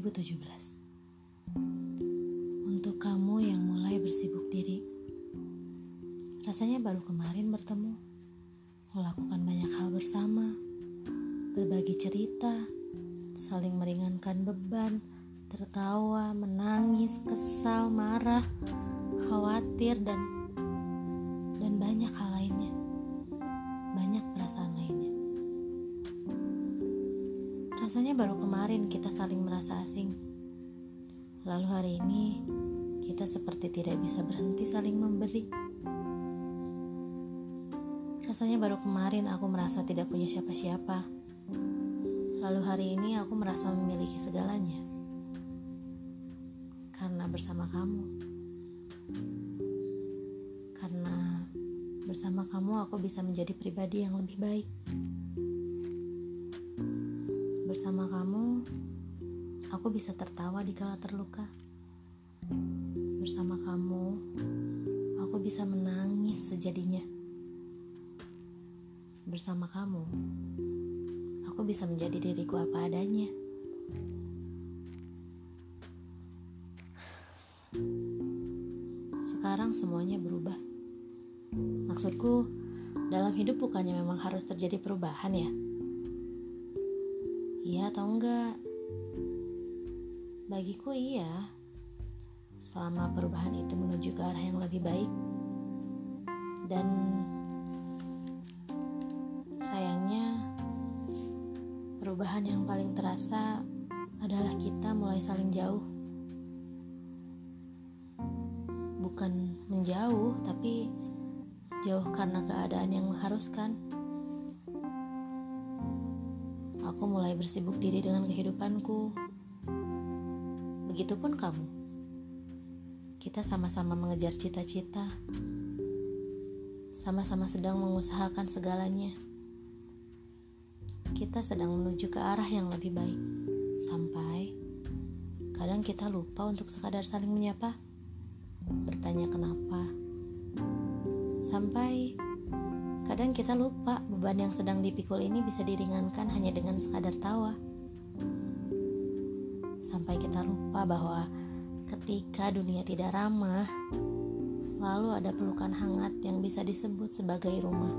2017. Untuk kamu yang mulai bersibuk diri, rasanya baru kemarin bertemu, melakukan banyak hal bersama, berbagi cerita, saling meringankan beban, tertawa, menangis, kesal, marah, khawatir, dan Rasanya baru kemarin kita saling merasa asing. Lalu hari ini kita seperti tidak bisa berhenti saling memberi. Rasanya baru kemarin aku merasa tidak punya siapa-siapa. Lalu hari ini aku merasa memiliki segalanya. Karena bersama kamu. Karena bersama kamu aku bisa menjadi pribadi yang lebih baik. Bersama kamu, aku bisa tertawa di kala terluka. Bersama kamu, aku bisa menangis sejadinya. Bersama kamu, aku bisa menjadi diriku apa adanya. Sekarang semuanya berubah. Maksudku, dalam hidup bukannya memang harus terjadi perubahan ya? Iya atau enggak? Bagiku iya. Selama perubahan itu menuju ke arah yang lebih baik. Dan sayangnya perubahan yang paling terasa adalah kita mulai saling jauh. Bukan menjauh, tapi jauh karena keadaan yang mengharuskan. Aku mulai bersibuk diri dengan kehidupanku. Begitupun kamu. Kita sama-sama mengejar cita-cita. Sama-sama sedang mengusahakan segalanya. Kita sedang menuju ke arah yang lebih baik. Sampai kadang kita lupa untuk sekadar saling menyapa. Bertanya kenapa. Sampai Kadang kita lupa beban yang sedang dipikul ini bisa diringankan hanya dengan sekadar tawa. Sampai kita lupa bahwa ketika dunia tidak ramah, selalu ada pelukan hangat yang bisa disebut sebagai rumah.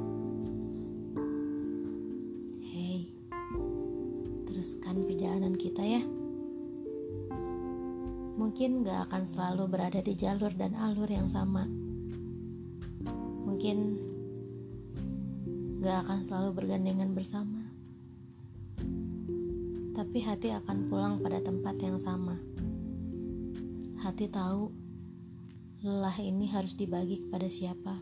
Hei, teruskan perjalanan kita ya. Mungkin gak akan selalu berada di jalur dan alur yang sama. Mungkin gak akan selalu bergandengan bersama. Tapi hati akan pulang pada tempat yang sama. Hati tahu lelah ini harus dibagi kepada siapa.